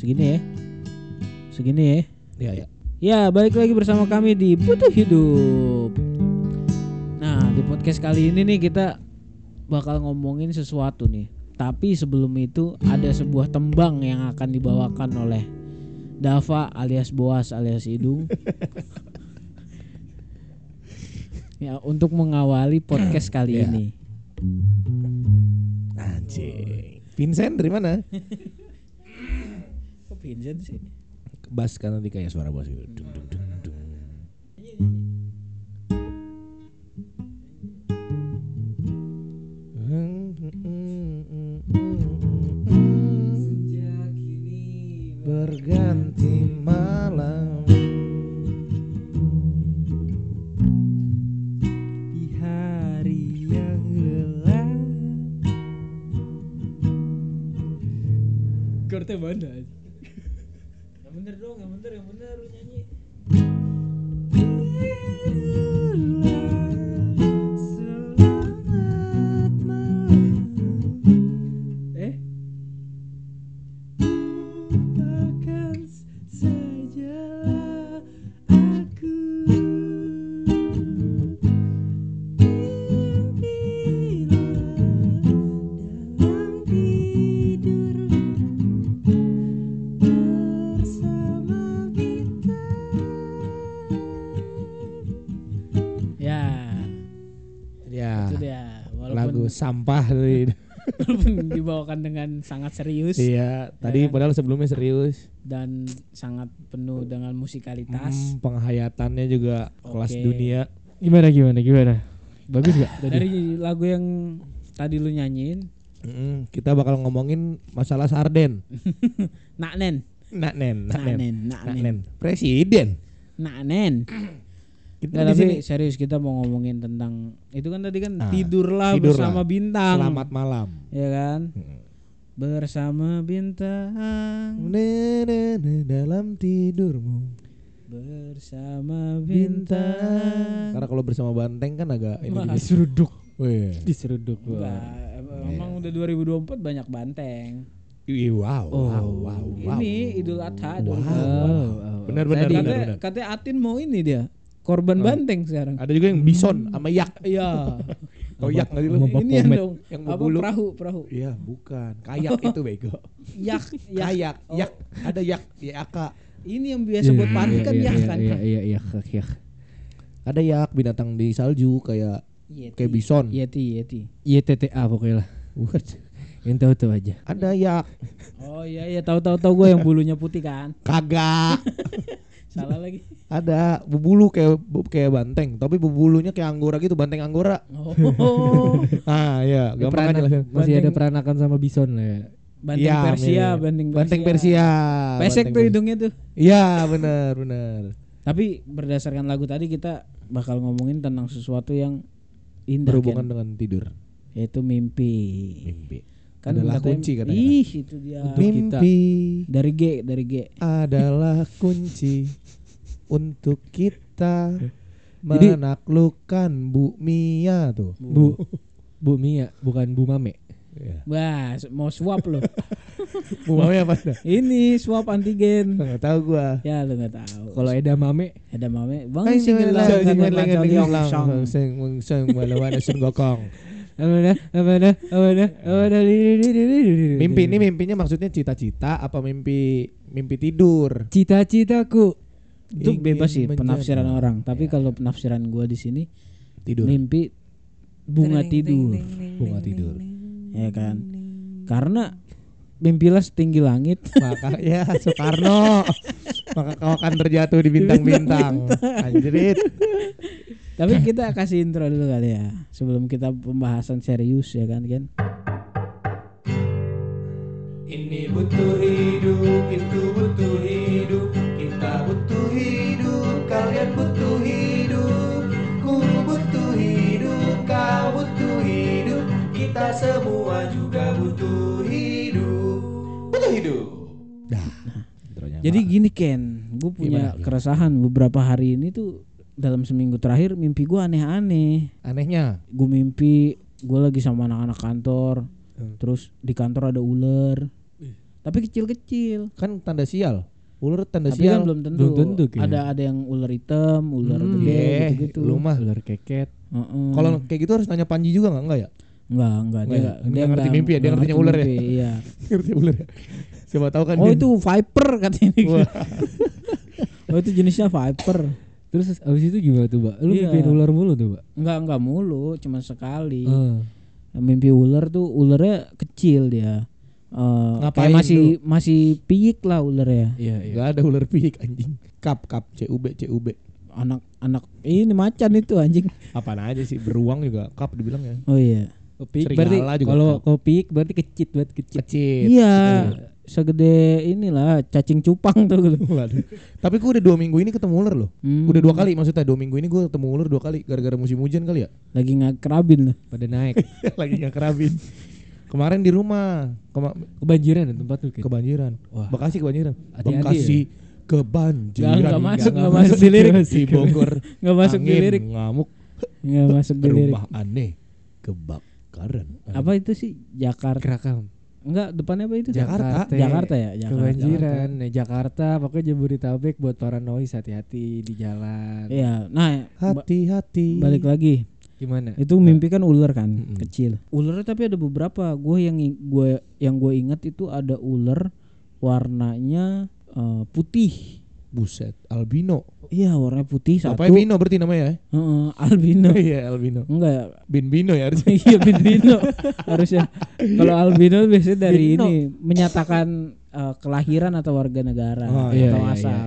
Segini ya. Segini ya. Ya ya. Ya, balik lagi bersama kami di Butuh Hidup. Nah, di podcast kali ini nih kita bakal ngomongin sesuatu nih. Tapi sebelum itu ada sebuah tembang yang akan dibawakan oleh Dava alias Boas alias Idung. ya, untuk mengawali podcast kali Ya. ini. Anjing. Vincent dari mana? Vincent sih? Bass kan nanti kayak suara bass gitu. Dung, dung, dung, dung. Berganti malam Di hari yang lelah Korte mana? Yang bener dong, yang bener, sampah tadi. walaupun dibawakan dengan sangat serius Iya tadi kan? padahal sebelumnya serius dan sangat penuh dengan musikalitas. Hmm, penghayatannya juga kelas Oke. dunia Gimana gimana gimana? Bagus gak? Tadi? Dari lagu yang tadi lu nyanyiin, Mm, kita bakal ngomongin masalah sarden Nak Nen, nak nen nak Nak nen Nen, Nak nak Nen, nen presiden Nak Nggak, di tapi sini serius kita mau ngomongin tentang itu kan tadi kan Ah, tidurlah, tidurlah. bersama bintang. selamat malam Ya kan? Mm. Bersama bintang. Dalam tidurmu Bersama bintang bintang. karena kalau bersama banteng kan agak ini Wah. Diseruduk. Wih. Diseruduk. Enggak, em- emang udah 2024 banyak banteng. Wow, Oh. wow, wow, wow. Ini Idul Adha Wow. dong. wow. Benar, benar, Katanya, benar, benar. katanya Atin mau ini dia. Korban Oh. banteng sekarang. Ada juga yang bison sama yak. Iya. Oh, yak nggak sih lu? Ini yang dong. Yang apa perahu, perahu. Iya, bukan. Kayak itu bego. Yak, yak. Kayak, Oh, yak. Ada yak, yak. Ini yang biasa buat party kan iya, yak iya, kan. Iya iya iya iya. Ada yak binatang di salju kayak Yeti. kayak bison. Yeti, Yeti. Iya TTA pokoknya lah. Bukan. Yang tahu tahu aja. Ada yak. Oh iya iya tahu tahu tahu gue yang bulunya putih kan. Kagak. Salah lagi. Ada bebulu kayak bu- kayak banteng, tapi bebulunya kayak anggora gitu, banteng anggora. Oh. Ah, iya, Ya, gampang aja lah. Masih ada peranakan sama bison lah ya. Banteng Iya, Persia, banteng Persia. Banteng Persia. Pesek Banteng tuh hidungnya tuh. Iya, benar, benar. Tapi berdasarkan lagu tadi kita bakal ngomongin tentang sesuatu yang indah Berhubungan Ken. dengan tidur. yaitu mimpi. Mimpi. Kan Adalah kunci katanya. Ih, itu dia. Untuk kita. Mimpi Dari G, dari G. adalah kunci untuk kita Jadi- menaklukkan Bu Mia tuh. Bu Bu Mia bukan Bu Mame. Iya. Wah, mau swab loh. Bu Mia apa? Ini swab antigen. Nggak tahu gua. Ya lu nggak tahu. Kalau Eda Mame ada mame, bang Hai, single singelang, lang, singelang, lang, singelang, lang, song. sing, sing, sing, malawan, sun gokong. Mimpi ini mimpinya maksudnya cita-cita apa mimpi mimpi tidur? cita-citaku Itu bebas sih menjadi- penafsiran orang. Tapi Ya. kalau penafsiran gua di sini Tidur. mimpi bunga tidur, Bunga tidur. ya kan? Karena mimpilah setinggi langit. Maka ya Soekarno. Maka kau akan terjatuh di bintang-bintang. Anjrit. Tapi kita kasih intro dulu kali ya sebelum kita pembahasan serius ya kan kan. Ini butuh hidup, itu butuh hidup, kita butuh hidup, kalian butuh hidup, ku butuh hidup, kau butuh hidup, kita semua juga butuh hidup, butuh hidup. Dah. intronya, Jadi gini Ken, gue punya Gimana, gimana? keresahan beberapa hari ini tuh dalam seminggu terakhir mimpi gue aneh-aneh. anehnya Gue mimpi gue lagi sama anak-anak kantor, Hmm. terus di kantor ada ular, Tapi kecil-kecil. Kan tanda sial. Ular tanda Tapi kan sial. belum tentu. Belum tentu, kayaknya. ada ada yang ular hitam, ular Hmm, gede iya. gitu-gitu. Lu mah Ular keket. Heeh. kalau kayak gitu harus nanya Panji juga nggak enggak ya? enggak, enggak dia Enggak ya? enggak Dia ngerti mimpi ya, dia ngertinya ular ya? Iya. Ngerti ular ya? Siapa tahu kan Oh dia- itu viper katanya. Oh itu jenisnya viper. Terus abis itu gimana tuh, Mbak? Lu Iya. mimpiin ular mulu tuh, Mbak? Enggak enggak mulu, cuma sekali. Eh. Mimpi ular tuh ularnya kecil dia. Eh Ngapain kayak masih masih piyik lah ularnya. Iya, iya. Gak ada ular pik anjing. Kap kap CUB CUB. Anak anak ini macan itu anjing. Apaan aja sih beruang juga kap dibilang ya. Oh iya. Kopik Serigala berarti kalau kopik berarti kecit banget kecit. Kecil. Iya. Segede inilah cacing cupang tuh. Waduh. Tapi gue udah dua minggu ini ketemu ular loh. Hmm. Udah dua kali maksudnya dua minggu ini gue ketemu ular dua kali gara-gara musim hujan kali ya. Lagi ngakrabin loh. Pada naik. Lagi nggak kerabin. Kemarin di rumah Kema- Kebanjiran ya tempat lu Kit? kebanjiran. Wah. Bekasi kebanjiran. Hati-hati Bekasi Nggak, kebanjiran. nggak masuk, nggak nggak masuk di lirik. Si Bogor. Nggak masuk di lirik. Ngamuk. Nggak masuk di lirik. Rumah aneh. Kebakaran. Apa itu sih? Jakarta. Kerakam. Enggak, depannya apa itu? Jakarta. Jakarta ya, Jakarta. Kebanjiran. Nah, Jakarta pokoknya Jabodetabek buat para noise hati-hati di jalan. Iya. Nah, ba- Hati-hati. balik lagi. Gimana? Itu mimpi kan ular kan, Mm-mm. kecil. Ularnya tapi ada beberapa. Gue yang gue yang gue ingat itu ada ular warnanya eh, putih. Buset, albino. Iya, warnanya putih satu. Bapaknya Bino berarti namanya ya? Heeh, albino. Iya, albino. Enggak ya. Bin Bino ya harusnya. iya albino harusnya. Kalau albino biasanya dari Bino. ini menyatakan eh, kelahiran atau warga negara Oh, atau iya, iya, asal.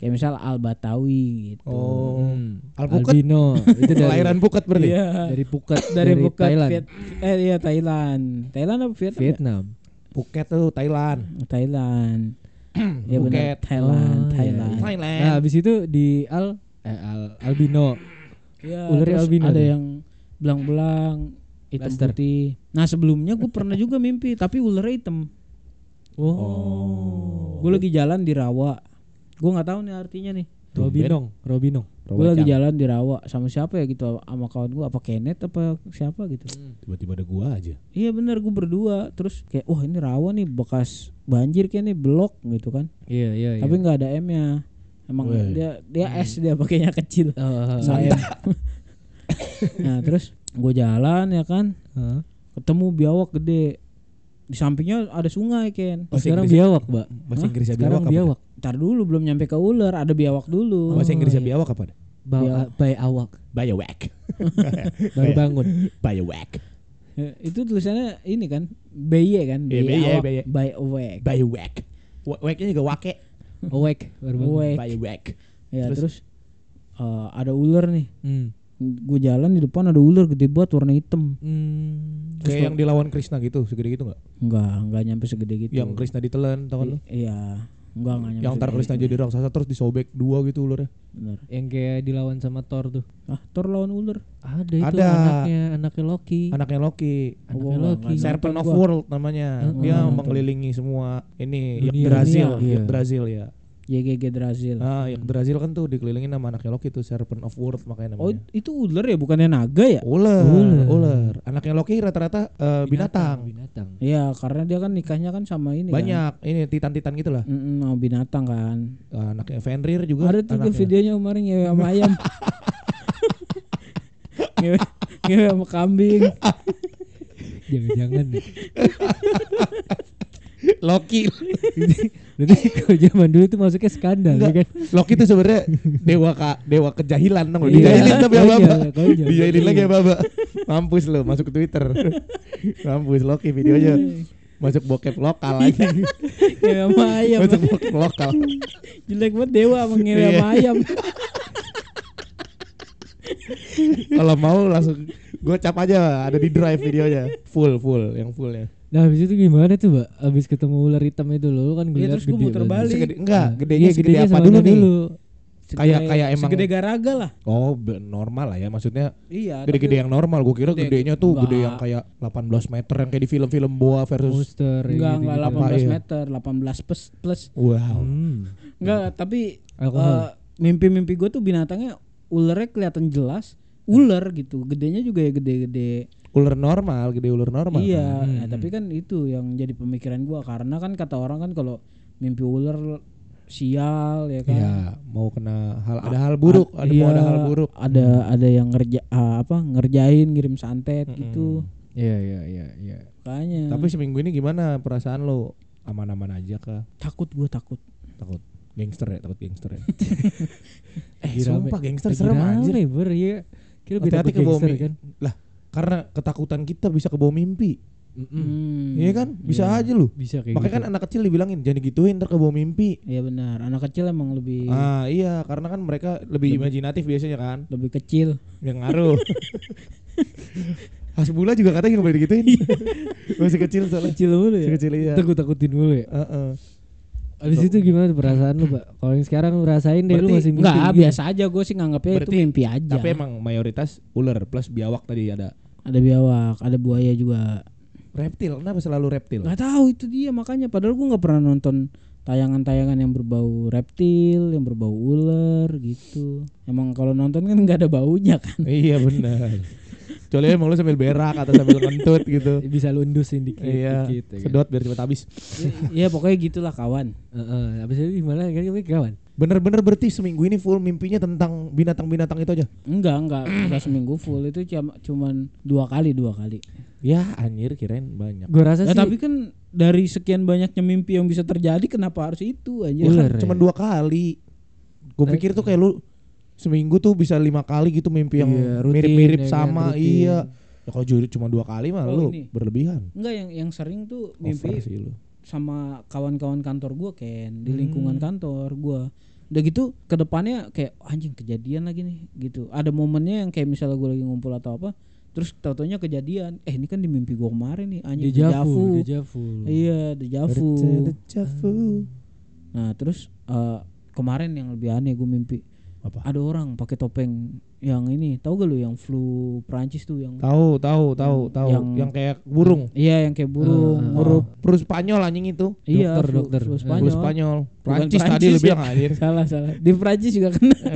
Kayak misal Al Batawi gitu. Oh. Hmm. Alpukat? Albino itu dari Kelahiran Pukat berarti. Iya. dari Phuket dari, bukan Thailand. Viet, eh iya Thailand. Thailand apa Vietnam? ya? Vietnam. Phuket tuh Thailand. Thailand. ya Phuket. Thailand, Oh, iya, Thailand. iya. Thailand. Nah, habis itu di al eh, al albino. Ya, terus albino ada yang belang-belang hitam Blaster. putih. Nah, sebelumnya gue pernah juga mimpi tapi ularnya hitam. Oh. Gue lagi jalan di rawa. Gue nggak tahu nih artinya nih. Robinong, Robinong. Gue lagi jalan di rawa sama siapa ya gitu sama kawan gue apa Kenneth apa siapa gitu. Tiba-tiba ada gua aja. Iya bener gue berdua terus kayak wah ini rawa nih bekas banjir kayak nih blok gitu kan. Iya, iya, iya. Tapi nggak ada M-nya. Emang Weh. dia dia S dia pakainya kecil. Oh, Nggak M. nah terus gue jalan ya kan ketemu biawak gede di sampingnya ada sungai Ken. Oh, sekarang Inggrisnya- biawak, Mbak. Bahasa? Inggrisnya Sekarang biawak apa? biawak. Ntar dulu belum nyampe ke ular ada biawak dulu. Bahasa Oh, Inggrisnya iya. biawak apa? Bawa Biawak. by awak. Biowak. Baru bangun. Biowak. Ya, itu tulisannya ini kan BY kan Iya, BY, awak, BY. by awake. Biowak. Wake-nya juga wake. Awake, baru bangun. Awake. Biowak. Ya Terus? terus, eh, ada ular nih. Hmm. Gue jalan di depan ada ular gede banget warna hitam. Hmm. Kayak yang dilawan Krishna gitu, segede gitu nggak? Enggak, enggak nyampe segede gitu. Yang Krishna ditelan, tau kan lu? Iya, enggak enggak nyampe. Yang gitu. jadi raksasa terus disobek dua gitu ularnya. Bener. Yang kayak dilawan sama Thor tuh. Ah, Thor lawan ular. Ada itu Ada. anaknya, anaknya Loki. Anaknya Loki. Anaknya nggak- Loki. Serpent of gua. World namanya. Heeh. Dia Nonton. mengelilingi semua ini Dunia. Yggdrasil, Dunia. Yggdrasil ya. YGG Drasil. Ah, Yggdrasil kan tuh dikelilingin sama anaknya Loki tuh Serpent of World makanya Oh, namanya. itu ular ya, bukannya naga ya? Ular, Ular. ular. Anaknya Loki rata-rata eh, binatang. Binatang. Iya, karena dia kan nikahnya kan sama ini kan. Banyak ini titan-titan gitu lah. Mm-mm, mau binatang kan. Ah, anaknya Fenrir juga. Ada tuh videonya kemarin ngewe sama ayam. ngewe, ngewe sama kambing. Jangan-jangan. Loki. Berarti kalau zaman dulu tuh masuknya skandal ya Enggak. kan. Loki tuh sebenarnya dewa ka, dewa kejahilan dong. Iya. Dijailin tapi ya Baba. Dijailin lagi ya Baba. Mampus lo masuk ke Twitter. Mampus Loki videonya. Masuk bokep lokal lagi. ngewe sama ayam. Masuk bokep lokal. Jelek banget dewa sama ngewe Iya. sama ayam. Kalau mau langsung gocap aja ada di drive videonya. Full full yang fullnya. Nah habis itu gimana tuh mbak? Habis ketemu ular hitam itu lo kan Iya, ngeliat terus gede muter balik. Segede, enggak, Nah, gedenya iya, segede gedenya apa dulu nih? Segede- Kayak- kayak emang- segede garaga lah. Oh, normal lah ya. Maksudnya Iya. gede-gede yang normal. Gue kira Gede- gedenya tuh gede enggak. yang kayak 18 meter yang kayak di film-film boa versus Monster Enggak, gitu, enggak gitu. 18 Iya. meter, 18 plus plus. wow. Hmm. Enggak, tapi Alkohol. eh, mimpi-mimpi gue tuh binatangnya ularnya kelihatan jelas. Ular gitu, gedenya juga ya gede-gede. Ular normal, gede ular normal. iya, kan? nah, tapi kan itu yang jadi pemikiran gua karena kan kata orang kan kalau mimpi ular sial ya kan. Iya, mau kena hal ada hal buruk, A- ada mau ada iya, hal buruk. Ada ada yang ngerja apa ngerjain ngirim santet gitu. Iya iya iya iya. Makanya Tapi seminggu ini gimana perasaan lo? Aman-aman aja kah? takut gua takut. Takut gangster ya, takut gangster ya. eh, sumpah gangster serem rame, anjir. Ber, iya. Kira ke bawah gangster kan. Lah, karena ketakutan kita bisa ke bawah mimpi. Hmm, Iya kan? Bisa aja lu. Bisa kayak Makanya kan gitu. anak kecil dibilangin jangan digituin ntar ke bawah mimpi. Iya benar. Anak kecil emang lebih Ah iya karena kan mereka lebih, imajinatif biasanya kan lebih kecil. Yang ngaruh Hasbula juga katanya nggak boleh digituin Masih kecil soalnya Kecil mulu Masih kecil iya Takut takutin dulu ya. Heeh. Abis itu gimana tuh perasaan lu, Pak? Kalau yang sekarang lu rasain deh lu masih mimpi. Enggak, gitu. biasa aja gue sih nganggapnya itu mimpi aja. Tapi emang mayoritas ular plus biawak tadi ada ada biawak, ada buaya juga. Reptil, kenapa selalu reptil? Nggak tahu itu dia makanya padahal gue nggak pernah nonton tayangan-tayangan yang berbau reptil, yang berbau ular gitu. Emang kalau nonton kan nggak ada baunya kan. iya benar Kecuali emang lu sambil berak atau sambil ngentut gitu bisa lu endusin dikit, Iya, dikit ya kan? sedot biar cepat habis Iya pokoknya gitulah kawan. Heeh, habis itu gimana kan kawan? Bener-bener berarti seminggu ini full mimpinya tentang binatang-binatang itu aja Enggak enggak enggak seminggu full itu cuma cuman dua kali dua kali. Ya anjir kirain banyak Gue rasa Ya, sih tapi kan dari sekian banyaknya mimpi yang bisa terjadi kenapa harus itu? Ya kan Ular ya? cuma dua kali Gue Tapi- pikir tuh kayak lu seminggu tuh bisa lima kali gitu mimpi yang Iya, rutin, mirip-mirip ya kan, sama rutin. iya. Ya kalau jujur cuma dua kali mah Oh, lu ini. berlebihan. Enggak yang yang sering tuh Over mimpi sih lu. sama kawan-kawan kantor gua Ken di Hmm. lingkungan kantor gua. Udah gitu ke depannya kayak anjing kejadian lagi nih gitu. Ada momennya yang kayak misalnya gua lagi ngumpul atau apa terus tau-taunya kejadian. Eh ini kan di mimpi gua kemarin nih anjing dejavu, dejavu iya dejavu Dejavu. nah terus eh, kemarin yang lebih aneh gua mimpi apa? Ada orang pakai topeng yang ini tahu gak lu yang flu Prancis tuh yang tahu tahu tahu tahu. yang, Yang- kayak burung. Iya yang kayak burung Ah, huruf Flu Spanyol anjing itu. Iya Dokter, flu, dokter. flu Eh, Spanyol. Flu Spanyol. Prancis tadi lu ya. bilang anjir. Salah salah. Di Prancis juga kena.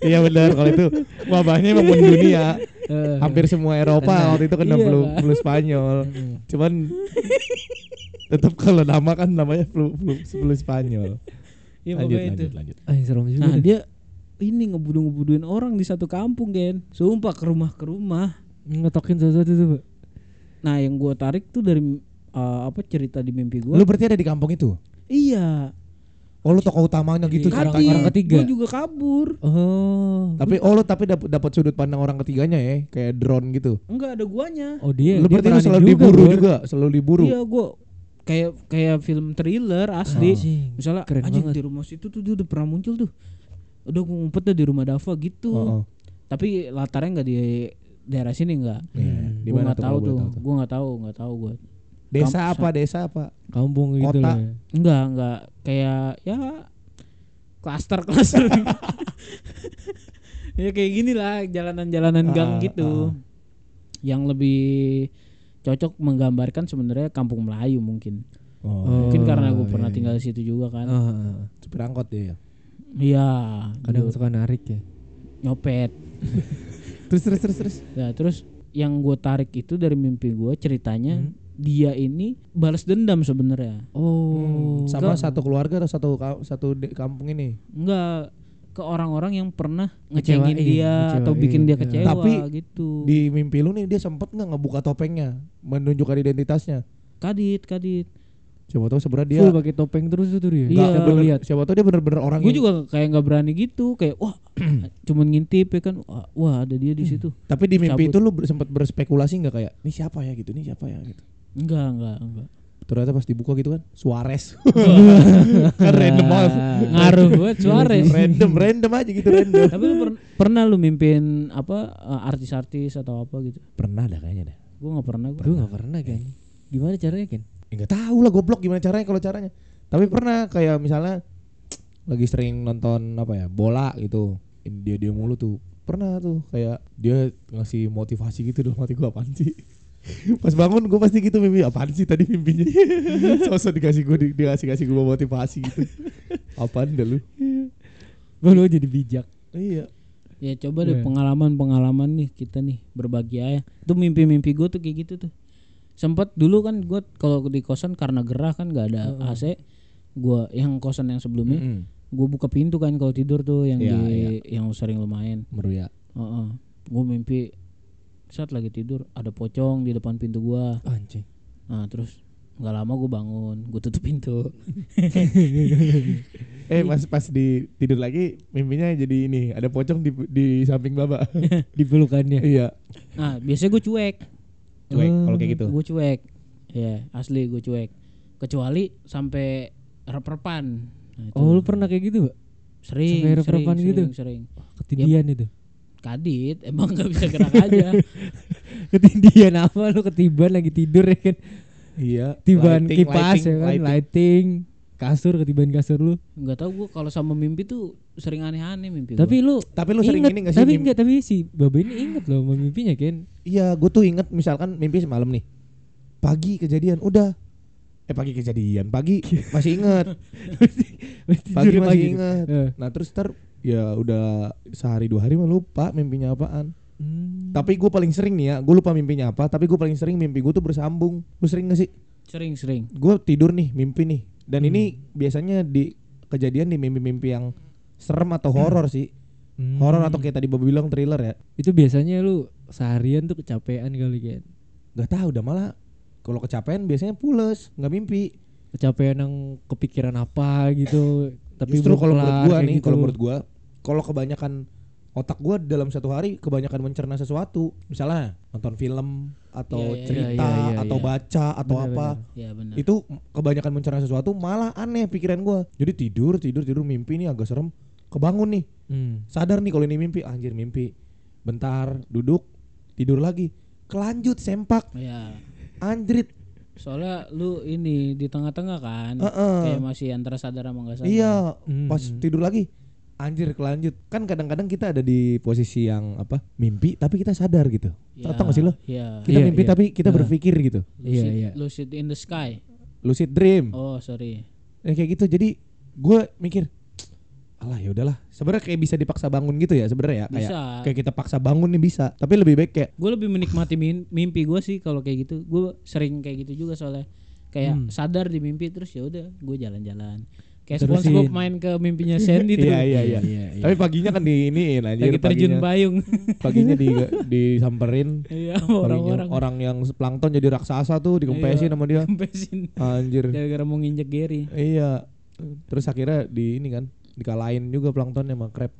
Iya benar kalau itu wabahnya emang mendunia Eh, hampir semua Eropa Kena. waktu itu kena Iya, flu flu Spanyol. Cuman tetap kalau nama kan namanya flu flu, flu Spanyol Iya lanjut itu. lanjut lanjut Ah, yang serem juga. Nah deh. dia ini ngebunuh ngebuduin orang di satu kampung Gen. Sumpah ke rumah ke rumah. ngetokin sesuatu tuh, Pak. Nah yang gua tarik tuh dari eh, apa cerita di mimpi gua. lu berarti ada di kampung itu iya. oh lu tokoh utamanya gitu Iya, orang- ceritanya. orang ketiga. Gua juga kabur. Oh. tapi oh lu tapi dapat dapat sudut pandang orang ketiganya ya kayak drone gitu Enggak ada guanya. Oh dia. lu dia berarti lu selalu juga, diburu Bor. juga selalu diburu Iya gua kayak kayak film thriller asli. Anjing, Misalnya keren anjing banget. di rumah situ tuh dia udah pernah muncul tuh. Udah ngumpet dah di rumah Dava gitu. Oh, oh. Tapi latarnya enggak di daerah sini enggak. Iya, Hmm. di Gua mana nggak tuh tahu tuh. tuh? Gua nggak tahu, nggak tahu gua. desa Kamp- apa desa apa Kampung gitu Kota. ya. Enggak, enggak kayak ya klaster-klaster. ya kayak gini lah jalanan-jalanan gang Ah, gitu. Yang lebih cocok menggambarkan sebenarnya kampung Melayu mungkin. oh, mungkin Oh, karena gue iya, pernah iya. tinggal di situ juga kan. Oh, oh. supir angkot dia ya Iya, kadang suka narik ya. nyopet. terus terus terus terus Ya, terus yang gue tarik itu dari mimpi gue ceritanya Hmm. dia ini balas dendam sebenarnya. Oh. sama Enggak. satu keluarga atau satu satu kampung ini Enggak ke orang-orang yang pernah ngecengin Ngecewain, dia atau ngecewain, bikin dia ya. kecewa Tapi gitu. di mimpi lu nih dia sempet nggak ngebuka topengnya menunjukkan identitasnya kadit, kadit. siapa tahu sebenarnya dia Full pakai topeng terus tuh dia. Iya. Nggak bener- lihat. siapa tahu dia bener-bener orang Gue juga kayak nggak berani gitu, kayak wah cuman ngintip ya kan, wah, ada dia di situ. tapi di mimpi Cabut. itu lu sempet berspekulasi nggak kayak ini siapa ya gitu ini siapa ya gitu Enggak, enggak, enggak. Ternyata pas dibuka gitu kan Suarez kan random banget Ngaruh buat Suarez. random random aja gitu random Tapi lu per- pernah lu mimpin apa eh, artis-artis atau apa gitu? pernah dah kayaknya dah Gue nggak pernah. Gua. Gue gak pernah kan. Gimana caranya kan? ya, nggak tahu lah goblok gimana caranya kalau caranya tapi pernah kayak misalnya lagi sering nonton apa ya bola gitu dia dia mulu tuh pernah tuh kayak dia ngasih motivasi gitu dalam hati gua apaan sih pas bangun gue pasti gitu mimpi apaan sih tadi mimpinya sosok dikasih gue di, dikasih kasih gue motivasi gitu apaan dah lu Gue lu jadi bijak. iya Ya coba deh Iya. pengalaman-pengalaman nih kita nih berbagi aja. Itu mimpi-mimpi gue tuh kayak gitu tuh. Sempet dulu kan gue kalau di kosan karena gerah kan nggak ada AC. Gua yang kosan yang sebelumnya Mm-mm. gue buka pintu kan kalau tidur tuh yang Iya, di yang sering lumayan. Meruya. Gue mimpi saat lagi tidur ada pocong di depan pintu gua. Anjing. Nah terus nggak lama gue bangun, gue tutup pintu. Eh pas pas di tidur lagi mimpinya jadi ini ada pocong di di samping baba. Di pelukannya. iya. Nah biasanya gue cuek, Cuek Oh. kalau kayak gitu. gue cuek. Ya asli gue cuek. Kecuali sampai rep-repan. Nah, itu Oh, lu pernah kayak gitu, Pak? sering, sampai sering, sering, gitu? sering. Ketindian itu. Kadit, emang nggak bisa gerak aja. Ketindian apa lu ketiban lagi tidur ya kan? Iya. Tiban Lighting, kipas lighting, ya kan, lighting. lighting. kasur ketiban kasur lu. Nggak tahu gue kalau sama mimpi tuh sering aneh-aneh mimpi. gua. Tapi lu Tapi lu sering inget, ini gak sih? Tapi mim- enggak, tapi si Baba ini inget loh sama mimpinya Ken. Iya, gue tuh inget misalkan mimpi semalam nih. Pagi kejadian, udah. Eh pagi kejadian, pagi masih inget. pagi masih inget. Eh. Nah terus ter ya udah sehari dua hari mah lupa mimpinya apaan. Hmm. Tapi gue paling sering nih ya, gue lupa mimpinya apa. Tapi gue paling sering mimpi gue tuh bersambung. Lu sering gak sih? sering-sering. Gue tidur nih, mimpi nih. Dan Hmm. ini biasanya di kejadian di mimpi-mimpi yang serem atau horor sih. Hmm. Horor atau kayak tadi Bob bilang thriller ya. itu biasanya lu seharian tuh kecapean kali Ken. Gak tahu udah malah kalau kecapean biasanya pules, nggak mimpi. Kecapean yang kepikiran apa gitu. Tapi Justru kalau menurut gua nih, gitu. kalau menurut gua, kalau kebanyakan otak gua dalam satu hari kebanyakan mencerna sesuatu, misalnya nonton film atau Iya, iya, cerita iya, iya, atau iya. baca atau Benar, apa, benar. Ya benar. itu kebanyakan mencerna sesuatu malah aneh pikiran gua. Jadi tidur, tidur, tidur mimpi nih agak serem, kebangun nih, Hmm. sadar nih kalau ini mimpi, anjir mimpi. Bentar, duduk, tidur lagi, kelanjut sempak, Ya. anjrit. Soalnya lu ini di tengah-tengah kan. Heeh. Kayak masih antara sadar sama enggak sadar. Iya, Hmm, pas hmm. tidur lagi anjir kelanjut. Kan kadang-kadang kita ada di posisi yang apa? Mimpi tapi kita sadar gitu. Ya, Tahu gak sih lo? Iya. Kita Iya, mimpi iya. tapi kita Nah. berpikir gitu. Iya, Lucid, iya. lucid in the sky. Lucid dream. Oh, sorry. Ya, kayak gitu. Jadi gue mikir Alah ya udahlah. Sebenarnya kayak bisa dipaksa bangun gitu ya sebenarnya ya. Kayak Bisa. kayak kita paksa bangun nih bisa. Tapi lebih baik kayak Gue lebih menikmati mimpi gue sih kalau kayak gitu. Gue sering kayak gitu juga soalnya. Kayak Hmm. sadar di mimpi terus ya udah gue jalan-jalan. Kayak Terusin. SpongeBob main ke mimpinya Sandy tuh. Iya iya iya. Iya, iya. Tapi paginya kan di ini anjir Lagi terjun paginya, payung. paginya di disamperin Iya, orang-orang orang yang plankton jadi raksasa tuh dikempesin Iya. sama dia. kempesin Anjir. gara-gara mau nginjek Gary. Iya. Terus akhirnya di ini kan dikalahin juga plankton sama crab.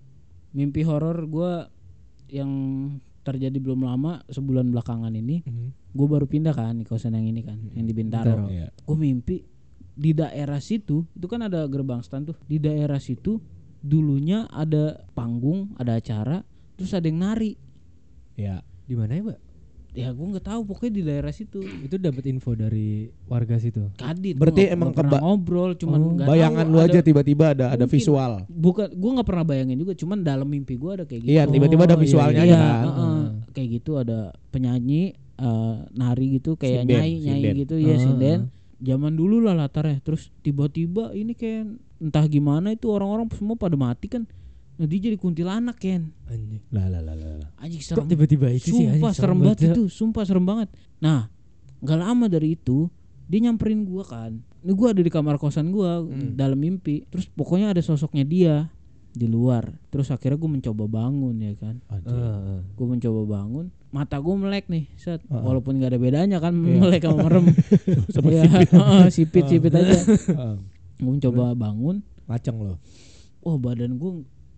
Mimpi horor gue yang terjadi belum lama sebulan belakangan ini gue baru pindah kan di kosan yang ini kan yang di Bintaro. Bintaro. Iya. Gue mimpi di daerah situ itu kan ada gerbang stand tuh di daerah situ dulunya ada panggung ada acara terus ada yang nari Iya. Di mana ya, Mbak? ya gue nggak tahu pokoknya di daerah situ Itu dapat info dari warga situ. kadit Berarti gua emang pernah keba- ngobrol cuman Oh, nggak Bayangan tahu lu ada- aja tiba-tiba ada ada Mungkin. visual. bukan gue nggak pernah bayangin juga cuman dalam mimpi gue ada kayak gitu Iya, tiba-tiba ada Oh, iya, visualnya Iya, aja kan. heeh. kayak gitu ada penyanyi eh, nari gitu kayak Sinden, nyai nyai sinden. gitu ya Ah, sinden. Zaman dulu lah latarnya. Terus tiba-tiba ini kayak entah gimana itu orang-orang semua pada mati kan. Nah dia jadi kuntilanak kan. Anjing. Lah lah lah lah. lah. Anjing Kok serem. tiba-tiba itu sih Sumpah serem banget itu, sumpah serem banget. Nah, nggak lama dari itu dia nyamperin gua kan. Ini gua ada di kamar kosan gua Hmm. dalam mimpi. Terus pokoknya ada sosoknya dia di luar. Terus akhirnya gua mencoba bangun ya kan. Anjir. Heeh. gue mencoba bangun mata gue melek nih set Heeh. walaupun gak ada bedanya kan Iya. melek sama merem Sama Iya, sipit. heeh, sipit sipit aja Heeh. gue mencoba bangun Ngaceng lo. wah badan gue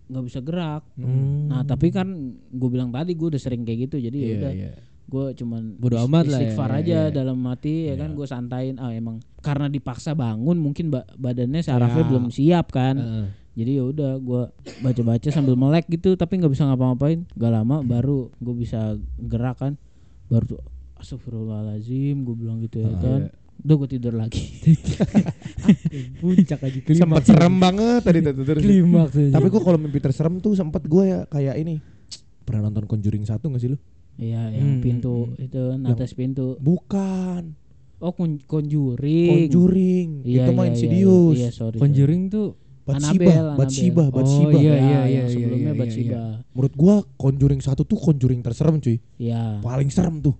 nggak bisa gerak Hmm. nah tapi kan gue bilang tadi gue udah sering kayak gitu jadi ya Iya, udah iya. gue cuman Bodo amat lah ya, istighfar iya, aja iya. dalam mati ya kan Iya. gue santain ah emang karena dipaksa bangun mungkin ba- badannya sarafnya Iya. belum siap kan Heeh. Jadi ya udah gue baca-baca sambil melek gitu tapi nggak bisa ngapa-ngapain gak lama baru gue bisa gerak kan baru tuh astagfirullahalazim gue bilang gitu ya Ah, kan iya. udah gue tidur lagi Puncak aja Sempet klimaks. serem banget tadi terus. Klimaks aja. Tapi gua kalau mimpi terserem tuh sempet gue ya kayak ini. Pernah nonton Conjuring satu gak sih lu? Iya yang Hmm, pintu itu atas pintu Bukan. oh conjuring Conjuring. Iya, itu mah iya, iya, Insidious. iya, iya, sorry, sorry. Conjuring tuh Bathsheba, Annabelle. Bathsheba. Oh, iya, Ya, iya, iya, sebelumnya iya, Bathsheba. Menurut gua Conjuring satu tuh Conjuring terserem cuy. Ya. Paling serem tuh.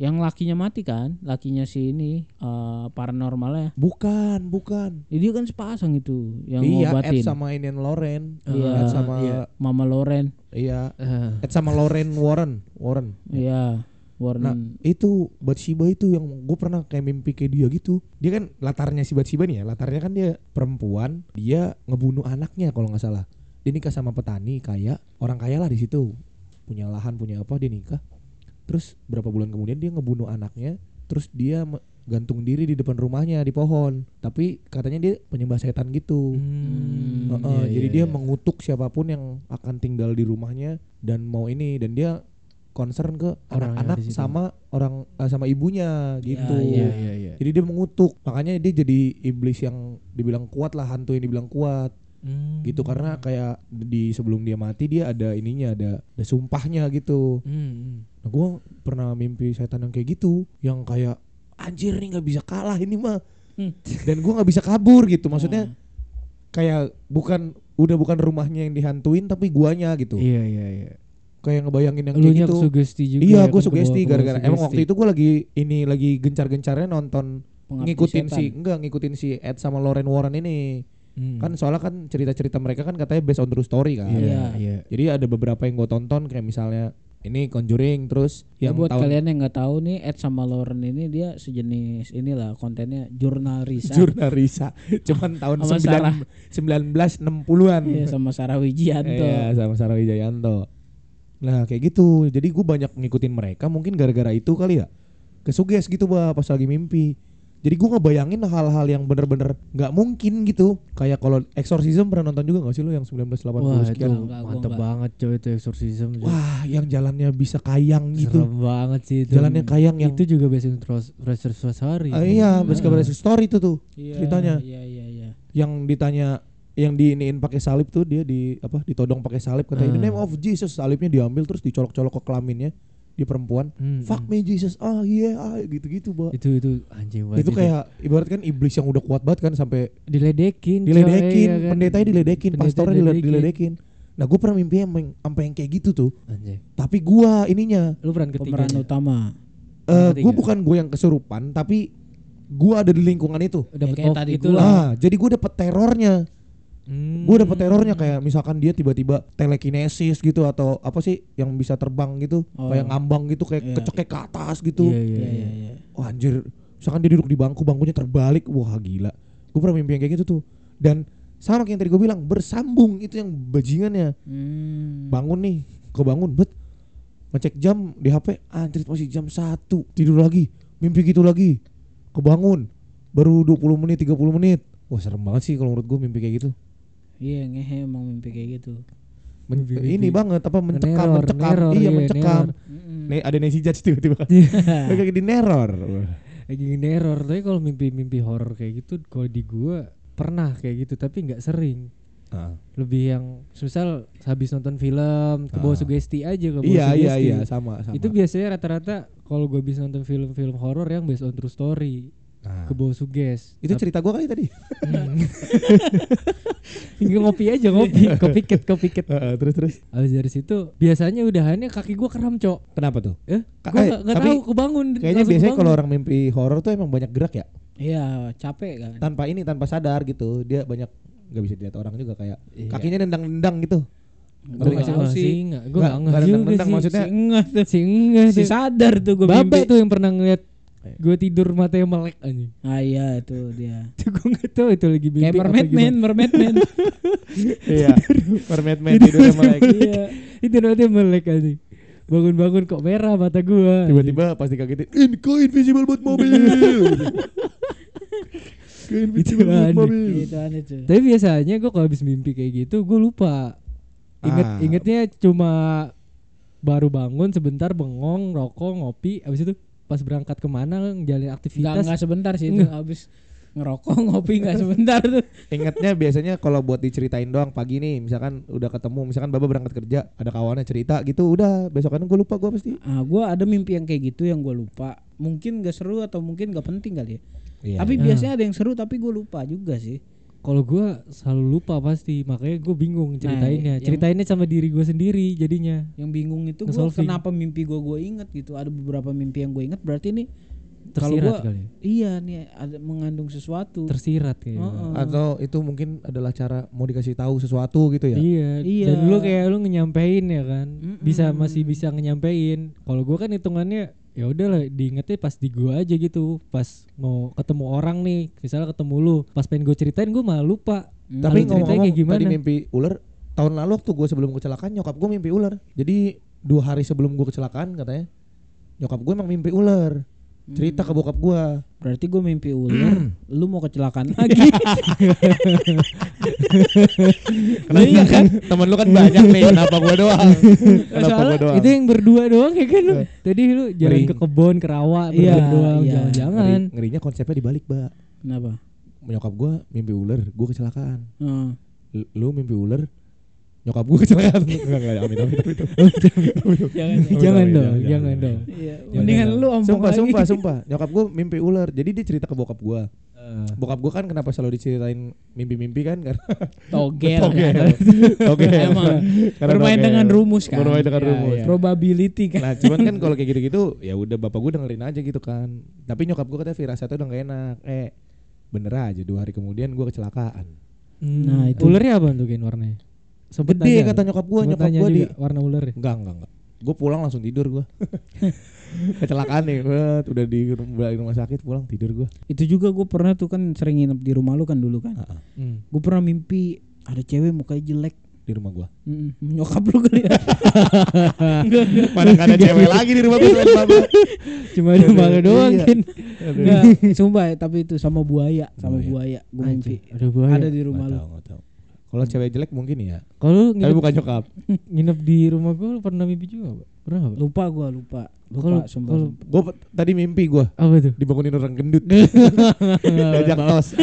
Yang lakinya mati kan? Lakinya si ini eh, paranormalnya. Bukan, bukan. Jadi kan sepasang itu yang iya, ngobatin. Ed sama Inian Loren. Iya, Ed sama iya. Mama Loren. iya, Ah. Ed sama Loren Warren, Warren. Iya. Nah, Warren. itu Bathsheba itu yang gue pernah kayak mimpi kayak dia gitu. Dia kan latarnya si Bathsheba nih ya, latarnya kan dia perempuan, dia ngebunuh anaknya kalau nggak salah. Dia nikah sama petani kaya, orang kaya lah di situ. Punya lahan, punya apa, dia nikah. Terus berapa bulan kemudian dia ngebunuh anaknya, terus dia gantung diri di depan rumahnya di pohon. Tapi katanya dia penyembah setan gitu. Hmm, Heeh, iya, jadi iya, dia iya. mengutuk siapa pun yang akan tinggal di rumahnya dan mau ini dan dia concern ke Orang anak-anak situ. sama orang eh, sama ibunya gitu. Iya, iya, iya. Jadi dia mengutuk. Makanya dia jadi iblis yang dibilang kuat lah, hantu yang dibilang kuat Hmm. gitu karena kayak di sebelum dia mati dia ada ininya ada ada sumpahnya gitu. Hmm, Nah, gua pernah mimpi setan yang kayak gitu yang kayak anjir nih nggak bisa kalah ini mah. Hmm. Dan gua nggak bisa kabur gitu. Maksudnya Nah, kayak bukan udah bukan rumahnya yang dihantuin tapi guanya gitu. Iya, iya, iya. Kayak ngebayangin yang kayak gitu. sugesti juga. Iya, ya gue sugesti gara-gara emang waktu itu gue lagi ini lagi gencar-gencarnya nonton pengabdi ngikutin setan. si enggak ngikutin si Ed sama Lauren Warren ini. Hmm. Kan soalnya kan cerita-cerita mereka kan katanya based on true story kan. Iya, Iya. iya. Jadi ada beberapa yang gue tonton kayak misalnya ini Conjuring terus Ya, yang buat tahun kalian yang nggak tahu nih Ed sama Lauren ini dia sejenis inilah kontennya jurnal riset. Jurnal Risa cuman tahun Sama Sarah. 9 1960-an. Iya sama Sarah Wijianto. Iya, sama Sarah Wijayanto. Nah, kayak gitu. Jadi gue banyak ngikutin mereka mungkin gara-gara itu kali ya. Kesuges gitu, Bah, pas lagi mimpi. Jadi gue ngebayangin hal-hal yang bener-bener nggak mungkin gitu. Kayak kalau Exorcism pernah nonton juga gak sih lo yang 1980 Wah, itu sekian? Enggak, gua mantep enggak. banget coy itu exorcism. coy. Wah, yang jalannya bisa kayang gitu. Serem banget sih itu. Jalannya kayang yang itu juga based on true story. Ah, iya, Hmm. based on story itu tuh. Iya, Ceritanya. Iya iya iya. Yang ditanya yang diiniin pakai salib tuh dia di apa ditodong pakai salib kata in the name of Jesus salibnya diambil terus dicolok-colok ke kelaminnya di perempuan Hmm, fuck hmm. me Jesus ah iya ah gitu-gitu Mbak. Itu itu anjing banget. itu kayak ibarat kan iblis yang udah kuat banget kan sampai diledekin. coy, diledekin iya kan? pendetanya diledekin Pendeta pastornya dile- diledekin. diledekin nah gue pernah mimpi yang sampai yang kayak gitu tuh Anjing. tapi gua ininya Lu peran ketiga. Pemeran utama. eh ketiga. gue bukan gue yang kesurupan tapi gua ada di lingkungan itu Dapat kayak off tadi gitu lah. ah jadi gue dapet terornya Hmm. gue dapet terornya kayak misalkan dia tiba-tiba telekinesis gitu atau apa sih yang bisa terbang gitu Oh. kayak ngambang gitu kayak Iya. kecekek ke atas gitu Iya, iya, Iya iya. iya iya. wah anjir misalkan dia duduk di bangku bangkunya terbalik wah gila gue pernah mimpi yang kayak gitu tuh dan sama kayak yang tadi gue bilang bersambung itu yang bajingannya Hmm. bangun nih kebangun bet ngecek jam di HP anjir masih jam satu tidur lagi mimpi gitu lagi kebangun baru 20 menit 30 menit wah serem banget sih kalau menurut gue mimpi kayak gitu Iya ngehe emang mimpi kayak gitu. Men- Mimpi-mimpi. ini banget apa mencekam Neror, mencekam neror, iya iya, mencekam neror. Nih ada Nancy Judge tiba-tiba kayak di neror. Lagi neror tapi kalau mimpi-mimpi horor kayak gitu kalau di gua pernah kayak gitu tapi nggak sering. Ah. Lebih yang misal habis nonton film ke bawah Ah. sugesti aja ke bawah iya iya sugesti. iya sama sama Itu biasanya rata-rata kalau gua habis nonton film-film horor yang based on true story Nah. ke bawah suges. itu cerita gua kali tadi Hingga ngopi aja ngopi, kopi ket kopi ket. Heeh, terus terus Habis dari situ biasanya udahannya kaki gua kram, Cok. kenapa tuh Eh, gua eh, tapi tahu kebangun. kayaknya biasanya kalau orang mimpi horor tuh emang banyak gerak ya Iya capek kan. tanpa ini tanpa sadar gitu dia banyak nggak bisa dilihat orang juga kayak Iya. kakinya nendang-nendang gitu Ngerti nggak tahu Wah, sih. Gue nggak enggak juga sih. maksudnya- Si enggak. Si sadar tuh gue mimpi. tuh yang pernah ngeliat gue tidur matanya melek anjing. Ah iya itu dia. Itu gue enggak tahu itu lagi mimpi Kayak mermaid man, mermaid man. iya mermaid maid tidur sama lagi Iya, itu matanya melek anjing. Bangun-bangun kok merah mata gua. tiba-tiba pasti kagetin in kau invisible buat mobil buat aneh. mobil Itu aneh tuh. Tapi biasanya gue kalau habis mimpi kayak gitu gue lupa. Ingat Ah. ingetnya cuma baru bangun sebentar bengong rokok ngopi abis itu pas berangkat ke mana ngjalin Enggak aktivitas enggak sebentar sih itu habis ngerokok ngopi enggak sebentar tuh. Ingatnya biasanya kalau buat diceritain doang pagi nih, misalkan udah ketemu, misalkan Baba berangkat kerja, ada kawannya cerita gitu, udah besokannya gue lupa gue pasti. Ah gua ada mimpi yang kayak gitu yang gua lupa. Mungkin gak seru atau mungkin gak penting kali ya. Iya. tapi iya. biasanya ada yang seru tapi gue lupa juga sih. Kalau gua selalu lupa pasti, makanya gue bingung ceritainnya. yang- Ceritainnya sama diri gue sendiri jadinya. Yang bingung itu gua Nge-solving. kenapa mimpi gua gua inget gitu. Ada beberapa mimpi yang gue inget berarti ini kalau Tersirat gua kali. iya nih ada mengandung sesuatu. Tersirat kayaknya. Heeh. Atau itu mungkin adalah cara mau dikasih tahu sesuatu gitu ya. Iya. Iya. Dan lu kayak lu nyampein ya kan. Mm-mm. Bisa masih bisa nyampein. Kalau gua kan hitungannya ya udahlah diingetnya pas di gua aja gitu. Pas mau ketemu orang nih, misalnya ketemu lu, pas pengen gue ceritain gua malah lupa. Hmm. Tapi ngomong-ngomong kayak gimana? tadi mimpi ular tahun lalu waktu gue sebelum kecelakaan nyokap gue mimpi ular. Jadi dua hari sebelum gue kecelakaan katanya nyokap gue emang mimpi ular. Cerita ke bokap gue. Berarti gue mimpi ular, lu mau kecelakaan lagi. Kenapa iya kan? Temen lu kan banyak nih. Kenapa gue doang? Kenapa gue doang? itu yang berdua doang ya kan lu. Tadi lu jalan ke kebun, ke rawa Iya, berdua doang, iya. jangan-jangan. Ngeri- ngerinya konsepnya dibalik, Mbak. Kenapa? Nyokap gue mimpi ular, gue kecelakaan. Heeh. L- Lu mimpi ular, nyokap gue kecelakaan. Enggak, enggak, amin, amin, amin. Jangan. Jangan, dong, jangan, dong. Iya. Jangan Mendingan dong. lu omong Sumpah, lagi. sumpah, sumpah. Nyokap gue mimpi ular. Jadi dia cerita ke bokap gue. Eh, Bokap gue kan kenapa selalu diceritain mimpi-mimpi kan karena Togel. Togel. kan. Togel. Emang Karena bermain togel. dengan rumus kan. Bermain dengan Iya, rumus. iya. Probability kan. Nah cuman kan kalau kayak gitu-gitu ya udah bapak gue dengerin aja gitu kan. Tapi nyokap gue katanya firasatnya udah gak enak. Eh bener aja dua hari kemudian gue kecelakaan. Nah, itu. ulernya apa tuh Ken warnanya? Sempet Gede nanya kata nyokap gue, nyokap gue di warna ulernya. enggak enggak enggak. Gue pulang langsung tidur gue. kecelakaan nih, bet, udah di rumah, di rumah sakit pulang tidur gue. Itu juga gue pernah tuh kan sering nginep di rumah lu kan dulu kan. Hmm. Gue pernah mimpi ada cewek mukanya jelek. di rumah gue. Mm-mm. Nyokap lu kali ya. Mana ada cewek lagi di rumah gue selain bapak. Cuma di doang Iya. kan. Enggak, sumpah ya, tapi itu sama buaya, sama Buaya. buaya. Gue mimpi. Ada buaya. Ada di rumah lu. tahu, tahu. Kalau cewek jelek mungkin ya. Kalau Tapi bukan nyokap. nginep di rumah lu pernah mimpi juga, Pak? Pernah enggak? Lupa gua, lupa. Lupa, Kalau- sumpah. sumpah. Gue tadi mimpi gue Apa tuh? dibangunin orang gendut. Diajak tos.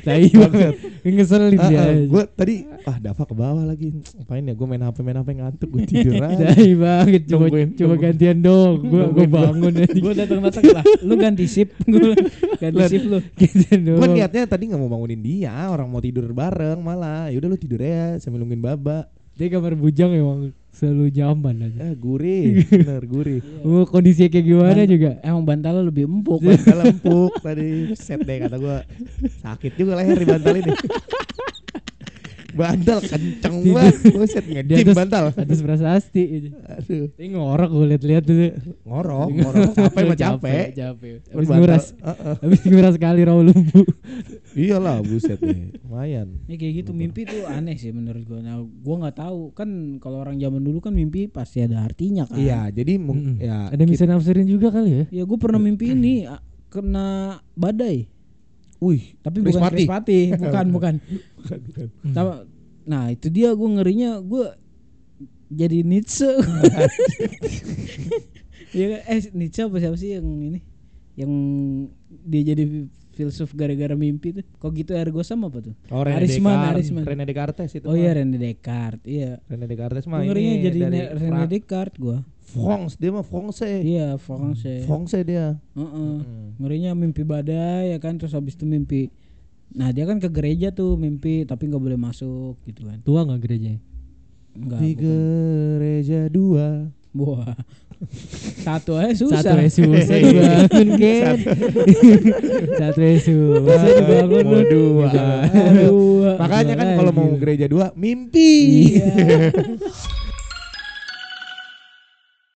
Tai banget. Ngeselin dia. gue tadi ah Dava ke bawah lagi. Ngapain ya? Gue main HP main HP ngantuk. Gue tidur aja. Tai banget coba Nungguin, coba nungguin. gantian dong. Gua gua bangun aja. gue datang datang lah. Lu ganti sip, gue ganti sip lu. Gantian dong. Gue niatnya tadi nggak mau bangunin dia. Orang mau tidur bareng malah. Ya udah lu tidur ya sambil nungguin baba. Dia kamar bujang emang selalu nyaman aja. Ah gurih, bener gurih. Oh, kondisinya kayak gimana Ban- juga. Emang bantalnya lebih empuk. Bantal empuk tadi set deh kata gue sakit juga leher di bantal ini. bantal kenceng banget, buset atas bantal. atas prasasti. Aduh, Ini ngorok gue liat-liat tuh. ngorok, ngorok, capek mah capek. Capek. Habis nguras. Habis nguras kali rawa lumpuh. Iyalah buset deh, lumayan. Ya kayak gitu mimpi tuh aneh sih menurut gue. Nah, gue nggak tahu kan kalau orang zaman dulu kan mimpi pasti ada artinya kan. Iya, jadi mung- Mm-mm. ya Ada bisa nafsirin juga kali ya. Ya gue pernah mimpi ini kena badai. Wih, Tapi bukan Krispati. Krispati, bukan bukan. bukan, bukan. Sama- Nah itu dia gue ngerinya gue jadi Nietzsche. ya eh Nietzsche apa siapa sih yang ini yang dia jadi filsuf gara-gara mimpi tuh. Kok gitu ergo sama apa tuh? Oh, Rene Arisman, Descartes, Arisman. Rene Descartes itu. Oh iya Rene Descartes. Iya. Rene Descartes mah Gua ngerinya ini jadi dari Ne- Rene Descartes gue. France, dia mah France. Iya, Francais. France dia. Heeh. Mm. Ngerinya mimpi badai ya kan terus habis itu mimpi. Nah, dia kan ke gereja tuh mimpi tapi nggak boleh masuk gitu kan. Tua nggak gerejanya? Enggak. Di gereja dua. Wah. Satu aja susah. Satu ya susah dibangun kan. Satu ya susah dibangun Mau dua. Dua. Makanya kan kalau mau gereja dua, mimpi. Iya.